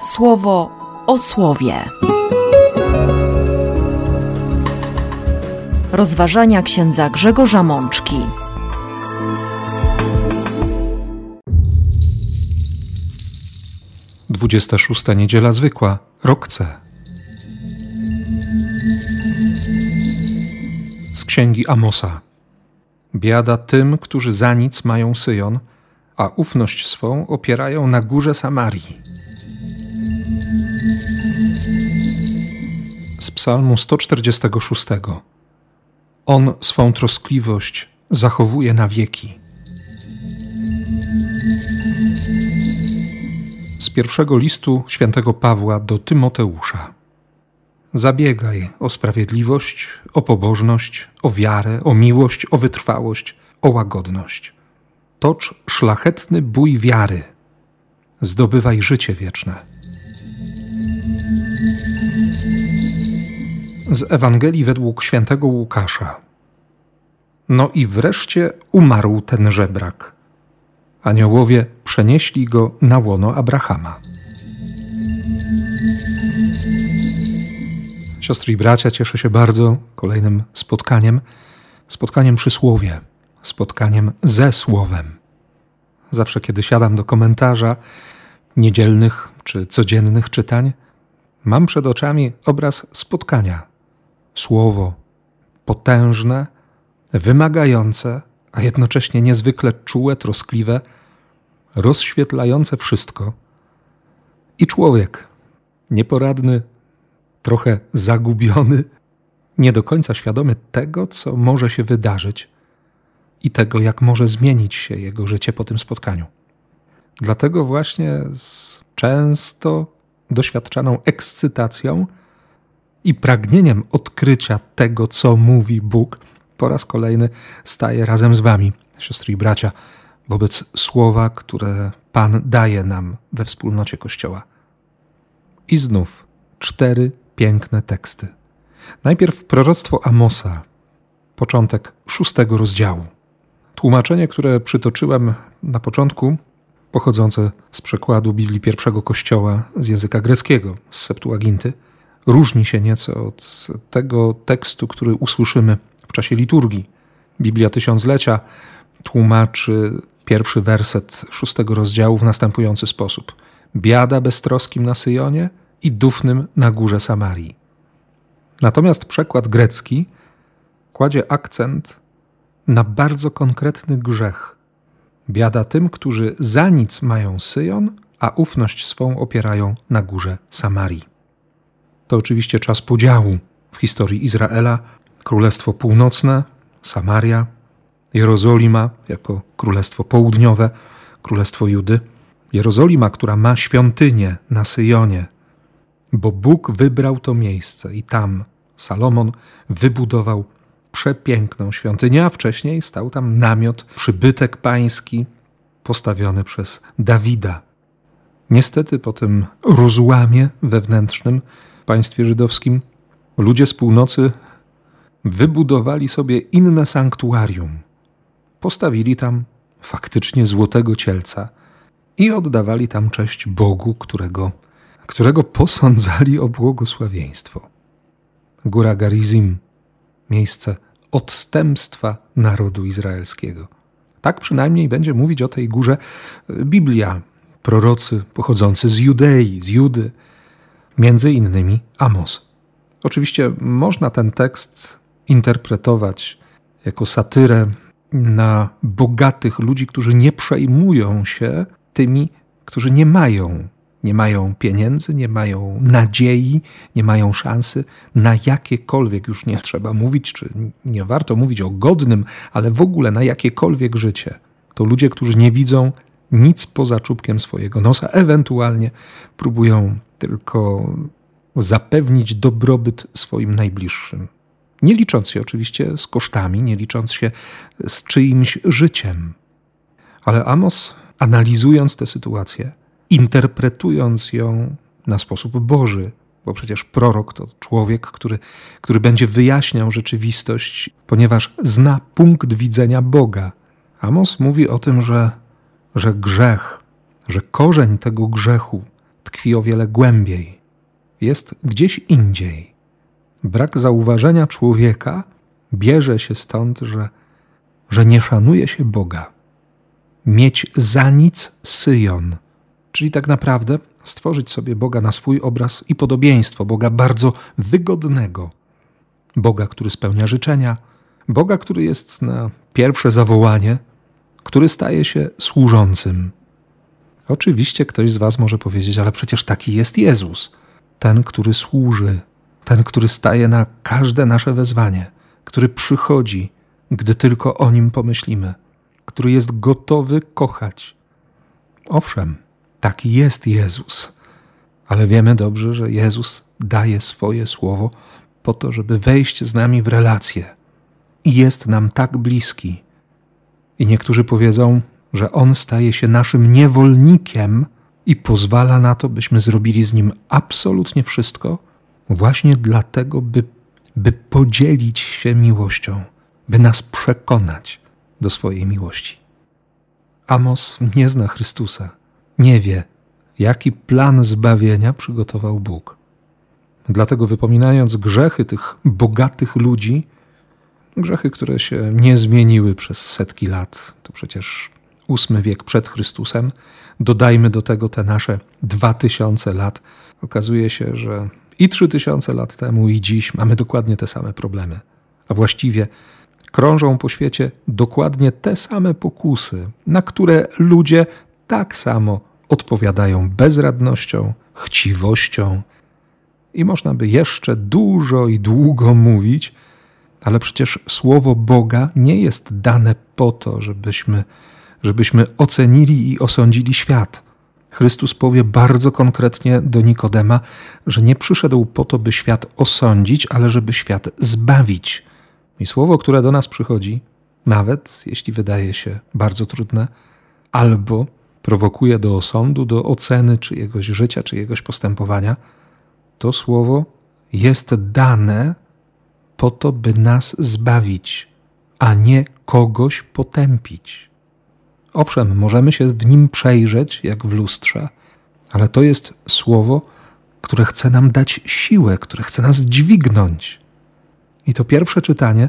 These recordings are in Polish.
słowo o słowie. Rozważania księdza Grzegorza Mączki. Dwudziesta szósta niedziela zwykła, rok C. Z księgi Amosa. Biada tym, którzy za nic mają Syjon, a ufność swą opierają na górze Samarii. Psalmu 146. On swą troskliwość zachowuje na wieki. Z pierwszego listu świętego Pawła do Tymoteusza. Zabiegaj o sprawiedliwość, o pobożność, o wiarę, o miłość, o wytrwałość, o łagodność. Tocz szlachetny bój wiary. Zdobywaj życie wieczne. Z Ewangelii według świętego Łukasza. No i wreszcie umarł ten żebrak. Aniołowie przenieśli go na łono Abrahama. Siostry i bracia, cieszę się bardzo kolejnym spotkaniem, spotkaniem przy słowie, spotkaniem ze słowem. Zawsze, kiedy siadam do komentarza niedzielnych czy codziennych czytań, mam przed oczami obraz spotkania. Słowo potężne, wymagające, a jednocześnie niezwykle czułe, troskliwe, rozświetlające wszystko. I człowiek, nieporadny, trochę zagubiony, nie do końca świadomy tego, co może się wydarzyć i tego, jak może zmienić się jego życie po tym spotkaniu. Dlatego właśnie z często doświadczaną ekscytacją i pragnieniem odkrycia tego, co mówi Bóg, po raz kolejny staję razem z Wami, siostry i bracia, wobec słowa, które Pan daje nam we wspólnocie Kościoła. I znów cztery piękne teksty. Najpierw proroctwo Amosa, początek szóstego rozdziału. Tłumaczenie, które przytoczyłem na początku, pochodzące z przekładu Biblii pierwszego Kościoła z języka greckiego, z Septuaginty, różni się nieco od tego tekstu, który usłyszymy w czasie liturgii. Biblia Tysiąclecia tłumaczy pierwszy werset szóstego rozdziału w następujący sposób. Biada beztroskim na Syjonie i dufnym na górze Samarii. Natomiast przekład grecki kładzie akcent na bardzo konkretny grzech. Biada tym, którzy za nic mają Syjon, a ufność swą opierają na górze Samarii. To oczywiście czas podziału w historii Izraela. Królestwo Północne, Samaria, Jerozolima jako Królestwo Południowe, Królestwo Judy. Jerozolima, która ma świątynię na Syjonie, bo Bóg wybrał to miejsce i tam Salomon wybudował przepiękną świątynię, a wcześniej stał tam namiot, przybytek pański postawiony przez Dawida. Niestety po tym rozłamie wewnętrznym państwie żydowskim ludzie z północy wybudowali sobie inne sanktuarium. Postawili tam faktycznie złotego cielca i oddawali tam cześć Bogu, którego, którego posądzali o błogosławieństwo. Góra Garizim, miejsce odstępstwa narodu izraelskiego. Tak przynajmniej będzie mówić o tej górze Biblia, prorocy pochodzący z Judei, z Judy, między innymi Amos. Oczywiście można ten tekst interpretować jako satyrę na bogatych ludzi, którzy nie przejmują się tymi, którzy nie mają nie mają pieniędzy, nie mają nadziei, nie mają szansy na jakiekolwiek, już nie trzeba mówić, czy nie warto mówić o godnym, ale w ogóle na jakiekolwiek życie. To ludzie, którzy nie widzą nic poza czubkiem swojego nosa, ewentualnie próbują tylko zapewnić dobrobyt swoim najbliższym. Nie licząc się oczywiście z kosztami, nie licząc się z czyimś życiem. Ale Amos, analizując tę sytuację, interpretując ją na sposób Boży, bo przecież prorok to człowiek, który, który będzie wyjaśniał rzeczywistość, ponieważ zna punkt widzenia Boga. Amos mówi o tym, że, że grzech, że korzeń tego grzechu tkwi o wiele głębiej, jest gdzieś indziej. Brak zauważenia człowieka bierze się stąd, że, że nie szanuje się Boga. Mieć za nic Syjon, czyli tak naprawdę stworzyć sobie Boga na swój obraz i podobieństwo, Boga bardzo wygodnego, Boga, który spełnia życzenia, Boga, który jest na pierwsze zawołanie, który staje się służącym. Oczywiście ktoś z Was może powiedzieć, ale przecież taki jest Jezus, ten, który służy, ten, który staje na każde nasze wezwanie, który przychodzi, gdy tylko o nim pomyślimy, który jest gotowy kochać. Owszem, taki jest Jezus, ale wiemy dobrze, że Jezus daje swoje słowo po to, żeby wejść z nami w relacje i jest nam tak bliski. I niektórzy powiedzą, że On staje się naszym niewolnikiem i pozwala na to, byśmy zrobili z Nim absolutnie wszystko, właśnie dlatego, by, by podzielić się miłością, by nas przekonać do swojej miłości. Amos nie zna Chrystusa, nie wie, jaki plan zbawienia przygotował Bóg. Dlatego wypominając grzechy tych bogatych ludzi, grzechy, które się nie zmieniły przez setki lat, to przecież ósmy wiek przed Chrystusem, dodajmy do tego te nasze dwa tysiące lat, okazuje się, że i trzy tysiące lat temu, i dziś mamy dokładnie te same problemy. A właściwie krążą po świecie dokładnie te same pokusy, na które ludzie tak samo odpowiadają bezradnością, chciwością. I można by jeszcze dużo i długo mówić, ale przecież słowo Boga nie jest dane po to, żebyśmy, żebyśmy ocenili i osądzili świat. Chrystus powie bardzo konkretnie do Nikodema, że nie przyszedł po to, by świat osądzić, ale żeby świat zbawić. I słowo, które do nas przychodzi, nawet jeśli wydaje się bardzo trudne, albo prowokuje do osądu, do oceny czyjegoś życia, czyjegoś postępowania, to słowo jest dane po to, by nas zbawić, a nie kogoś potępić. Owszem, możemy się w nim przejrzeć, jak w lustrze, ale to jest słowo, które chce nam dać siłę, które chce nas dźwignąć. I to pierwsze czytanie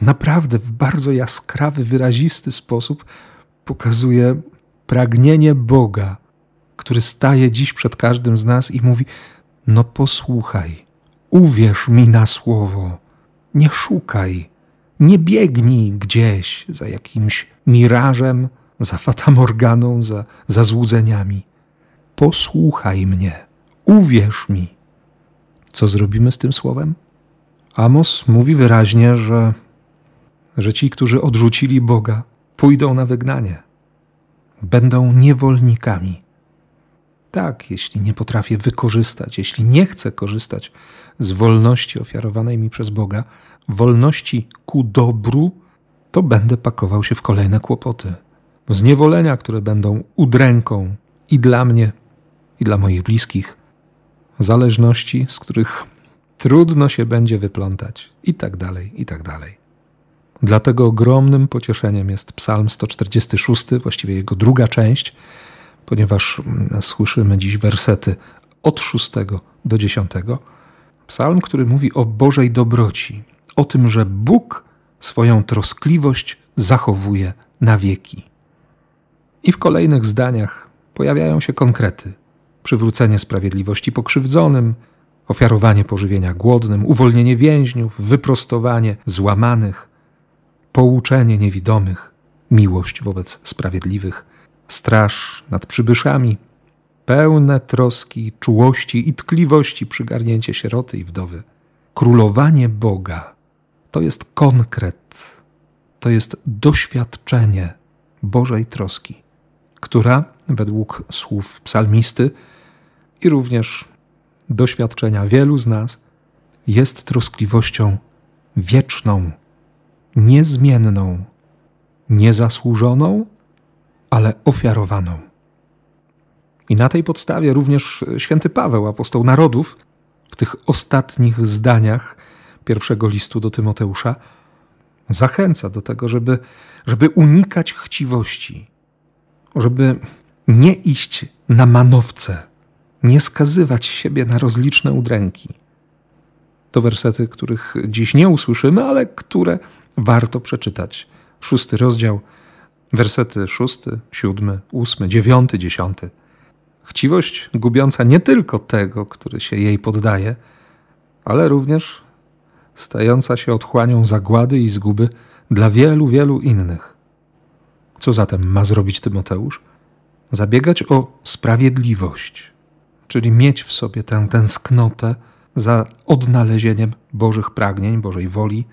naprawdę w bardzo jaskrawy, wyrazisty sposób pokazuje pragnienie Boga, który staje dziś przed każdym z nas i mówi: No posłuchaj, uwierz mi na słowo, nie szukaj, nie biegnij gdzieś za jakimś mirażem, za fatamorganą, za, za złudzeniami. Posłuchaj mnie, uwierz mi. Co zrobimy z tym słowem? Amos mówi wyraźnie, że, że ci, którzy odrzucili Boga, pójdą na wygnanie, będą niewolnikami. Tak, jeśli nie potrafię wykorzystać, jeśli nie chcę korzystać z wolności ofiarowanej mi przez Boga, wolności ku dobru, to będę pakował się w kolejne kłopoty. Zniewolenia, które będą udręką i dla mnie, i dla moich bliskich, zależności, z których trudno się będzie wyplątać, i tak dalej, i tak dalej. Dlatego ogromnym pocieszeniem jest Psalm 146, właściwie jego druga część, ponieważ mm, słyszymy dziś wersety od 6 do 10. Psalm, który mówi o Bożej dobroci, o tym, że Bóg swoją troskliwość zachowuje na wieki. I w kolejnych zdaniach pojawiają się konkrety: przywrócenie sprawiedliwości pokrzywdzonym, ofiarowanie pożywienia głodnym, uwolnienie więźniów, wyprostowanie złamanych, pouczenie niewidomych, miłość wobec sprawiedliwych, straż nad przybyszami, pełne troski, czułości i tkliwości przygarnięcie sieroty i wdowy. Królowanie Boga to jest konkret, to jest doświadczenie Bożej troski, która według słów psalmisty i również doświadczenia wielu z nas jest troskliwością wieczną, niezmienną, niezasłużoną, ale ofiarowaną. I na tej podstawie również święty Paweł, apostoł narodów, w tych ostatnich zdaniach pierwszego listu do Tymoteusza, zachęca do tego, żeby, żeby unikać chciwości, żeby nie iść na manowce, nie skazywać siebie na rozliczne udręki. To wersety, których dziś nie usłyszymy, ale które warto przeczytać. Szósty rozdział, wersety szósty, siódmy, ósmy, dziewiąty, dziesiąty. Chciwość gubiąca nie tylko tego, który się jej poddaje, ale również stająca się otchłanią zagłady i zguby dla wielu, wielu innych. Co zatem ma zrobić Tymoteusz? Zabiegać o sprawiedliwość, czyli mieć w sobie tę tęsknotę za odnalezieniem Bożych pragnień, Bożej woli,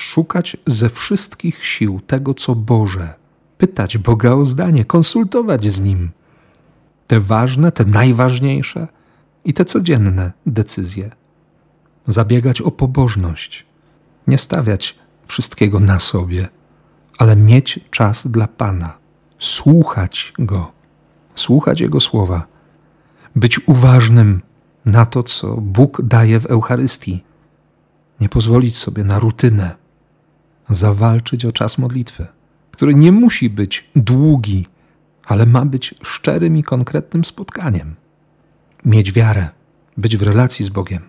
szukać ze wszystkich sił tego, co Boże, pytać Boga o zdanie, konsultować z Nim te ważne, te najważniejsze i te codzienne decyzje. Zabiegać o pobożność, nie stawiać wszystkiego na sobie, ale mieć czas dla Pana, słuchać Go, słuchać Jego słowa, być uważnym na to, co Bóg daje w Eucharystii, nie pozwolić sobie na rutynę, zawalczyć o czas modlitwy, który nie musi być długi, ale ma być szczerym i konkretnym spotkaniem. Mieć wiarę, być w relacji z Bogiem,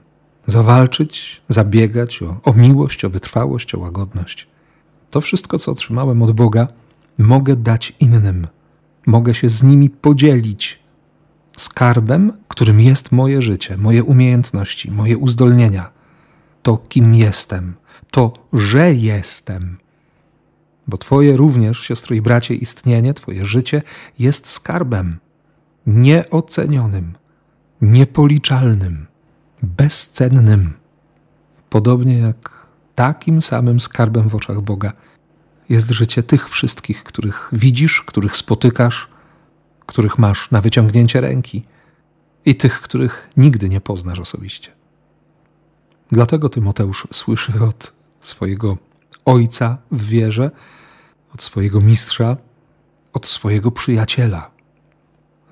zawalczyć, zabiegać o, o miłość, o wytrwałość, o łagodność. To wszystko, co otrzymałem od Boga, mogę dać innym. Mogę się z nimi podzielić skarbem, którym jest moje życie, moje umiejętności, moje uzdolnienia. To, kim jestem, to, że jestem bo Twoje również, siostro i bracie, istnienie, Twoje życie jest skarbem nieocenionym, niepoliczalnym, bezcennym. Podobnie jak takim samym skarbem w oczach Boga jest życie tych wszystkich, których widzisz, których spotykasz, których masz na wyciągnięcie ręki i tych, których nigdy nie poznasz osobiście. Dlatego Tymoteusz słyszy od swojego ojca w wierze, od swojego mistrza, od swojego przyjaciela.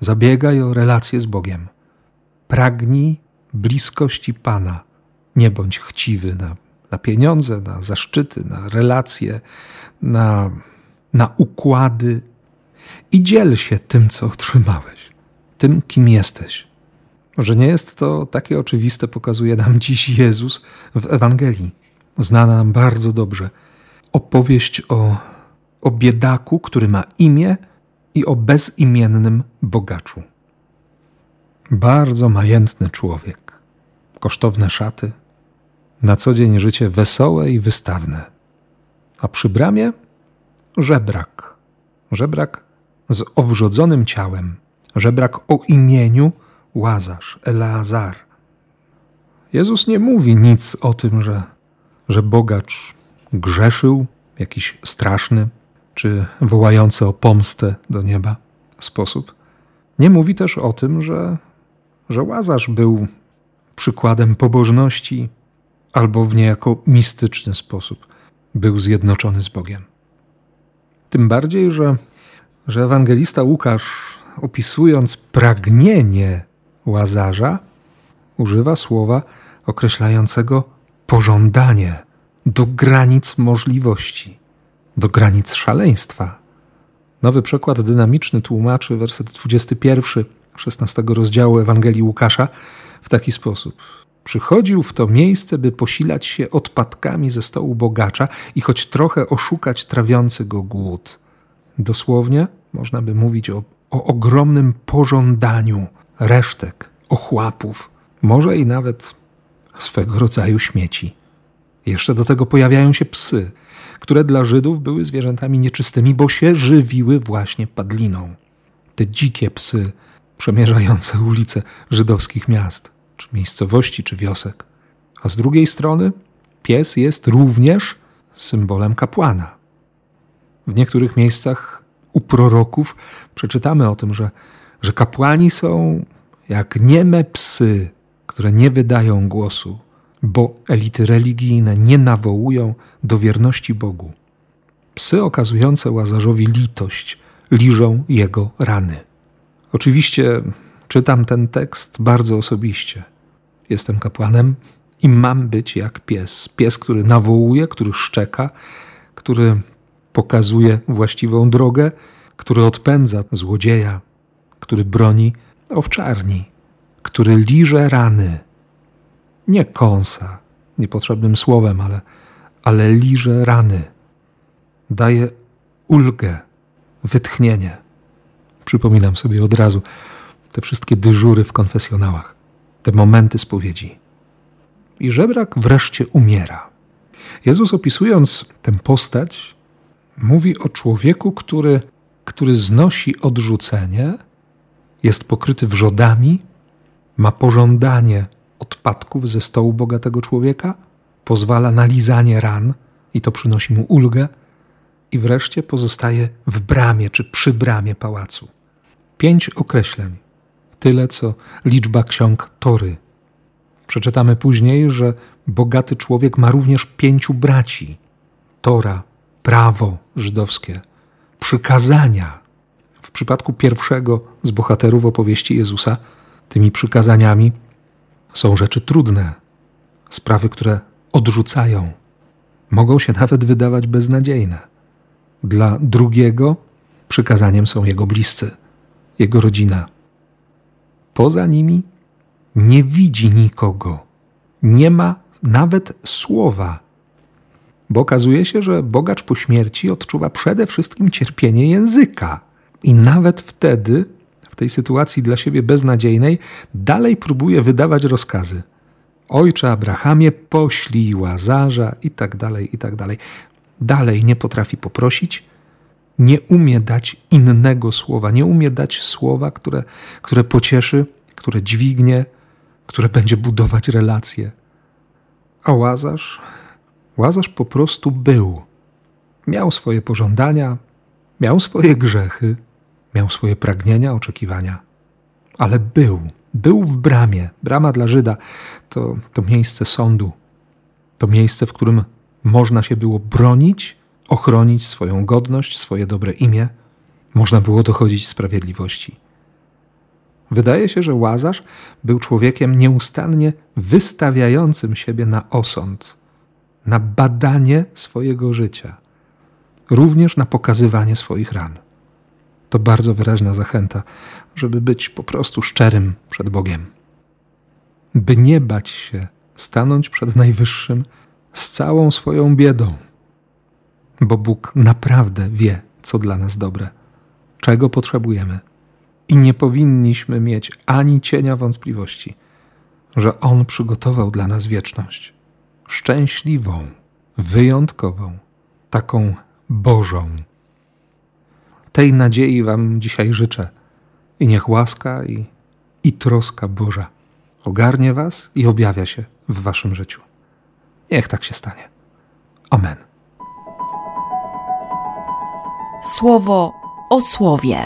Zabiegaj o relację z Bogiem. Pragnij bliskości Pana. Nie bądź chciwy na, na pieniądze, na zaszczyty, na relacje, na, na układy i dziel się tym, co otrzymałeś, tym, kim jesteś. Że nie jest to takie oczywiste, pokazuje nam dziś Jezus w Ewangelii, znana nam bardzo dobrze. Opowieść o o biedaku, który ma imię i o bezimiennym bogaczu. Bardzo majętny człowiek, kosztowne szaty, na co dzień życie wesołe i wystawne, a przy bramie żebrak, żebrak z owrzodzonym ciałem, żebrak o imieniu Łazarz, Eleazar. Jezus nie mówi nic o tym, że, że bogacz grzeszył, jakiś straszny, czy wołający o pomstę do nieba sposób. Nie mówi też o tym, że, że Łazarz był przykładem pobożności albo w niejako mistyczny sposób był zjednoczony z Bogiem. Tym bardziej, że, że ewangelista Łukasz, opisując pragnienie Łazarza, używa słowa określającego pożądanie do granic możliwości do granic szaleństwa. Nowy przekład dynamiczny tłumaczy werset 21 16 rozdziału Ewangelii Łukasza w taki sposób. Przychodził w to miejsce, by posilać się odpadkami ze stołu bogacza i choć trochę oszukać trawiący go głód. Dosłownie można by mówić o, o ogromnym pożądaniu resztek, ochłapów, może i nawet swego rodzaju śmieci. Jeszcze do tego pojawiają się psy, które dla Żydów były zwierzętami nieczystymi, bo się żywiły właśnie padliną. Te dzikie psy przemierzające ulice żydowskich miast, czy miejscowości, czy wiosek. A z drugiej strony pies jest również symbolem kapłana. W niektórych miejscach u proroków przeczytamy o tym, że, że kapłani są jak nieme psy, które nie wydają głosu, bo elity religijne nie nawołują do wierności Bogu. Psy okazujące Łazarzowi litość liżą jego rany. Oczywiście czytam ten tekst bardzo osobiście. Jestem kapłanem i mam być jak pies. Pies, który nawołuje, który szczeka, który pokazuje właściwą drogę, który odpędza złodzieja, który broni owczarni, który liże rany. Nie kąsa, niepotrzebnym słowem, ale, ale liże rany. Daje ulgę, wytchnienie. Przypominam sobie od razu te wszystkie dyżury w konfesjonałach, te momenty spowiedzi. I żebrak wreszcie umiera. Jezus opisując tę postać, mówi o człowieku, który, który znosi odrzucenie, jest pokryty wrzodami, ma pożądanie odpadków ze stołu bogatego człowieka, pozwala na lizanie ran i to przynosi mu ulgę, i wreszcie pozostaje w bramie czy przy bramie pałacu. Pięć określeń, tyle co liczba ksiąg Tory. Przeczytamy później, że bogaty człowiek ma również pięciu braci: Tora, prawo żydowskie, przykazania. W przypadku pierwszego z bohaterów opowieści Jezusa, tymi przykazaniami są rzeczy trudne, sprawy, które odrzucają, mogą się nawet wydawać beznadziejne. Dla drugiego przykazaniem są jego bliscy, jego rodzina. Poza nimi nie widzi nikogo, nie ma nawet słowa, bo okazuje się, że bogacz po śmierci odczuwa przede wszystkim cierpienie języka. I nawet wtedy, w tej sytuacji dla siebie beznadziejnej, dalej próbuje wydawać rozkazy. Ojcze Abrahamie, poślij Łazarza i tak dalej, i tak dalej. Dalej nie potrafi poprosić, nie umie dać innego słowa, nie umie dać słowa, które, które pocieszy, które dźwignie, które będzie budować relacje. A Łazarz, Łazarz po prostu był. Miał swoje pożądania, miał swoje grzechy, miał swoje pragnienia, oczekiwania, ale był, był w bramie. Brama dla Żyda to, to miejsce sądu, to miejsce, w którym można się było bronić, ochronić swoją godność, swoje dobre imię, można było dochodzić sprawiedliwości. Wydaje się, że Łazarz był człowiekiem nieustannie wystawiającym siebie na osąd, na badanie swojego życia, również na pokazywanie swoich ran. To bardzo wyraźna zachęta, żeby być po prostu szczerym przed Bogiem. By nie bać się stanąć przed Najwyższym z całą swoją biedą, bo Bóg naprawdę wie, co dla nas dobre, czego potrzebujemy. I nie powinniśmy mieć ani cienia wątpliwości, że On przygotował dla nas wieczność szczęśliwą, wyjątkową, taką Bożą. Tej nadziei Wam dzisiaj życzę i niech łaska i, i troska Boża ogarnie Was i objawia się w Waszym życiu. Niech tak się stanie. Amen. Słowo o słowie.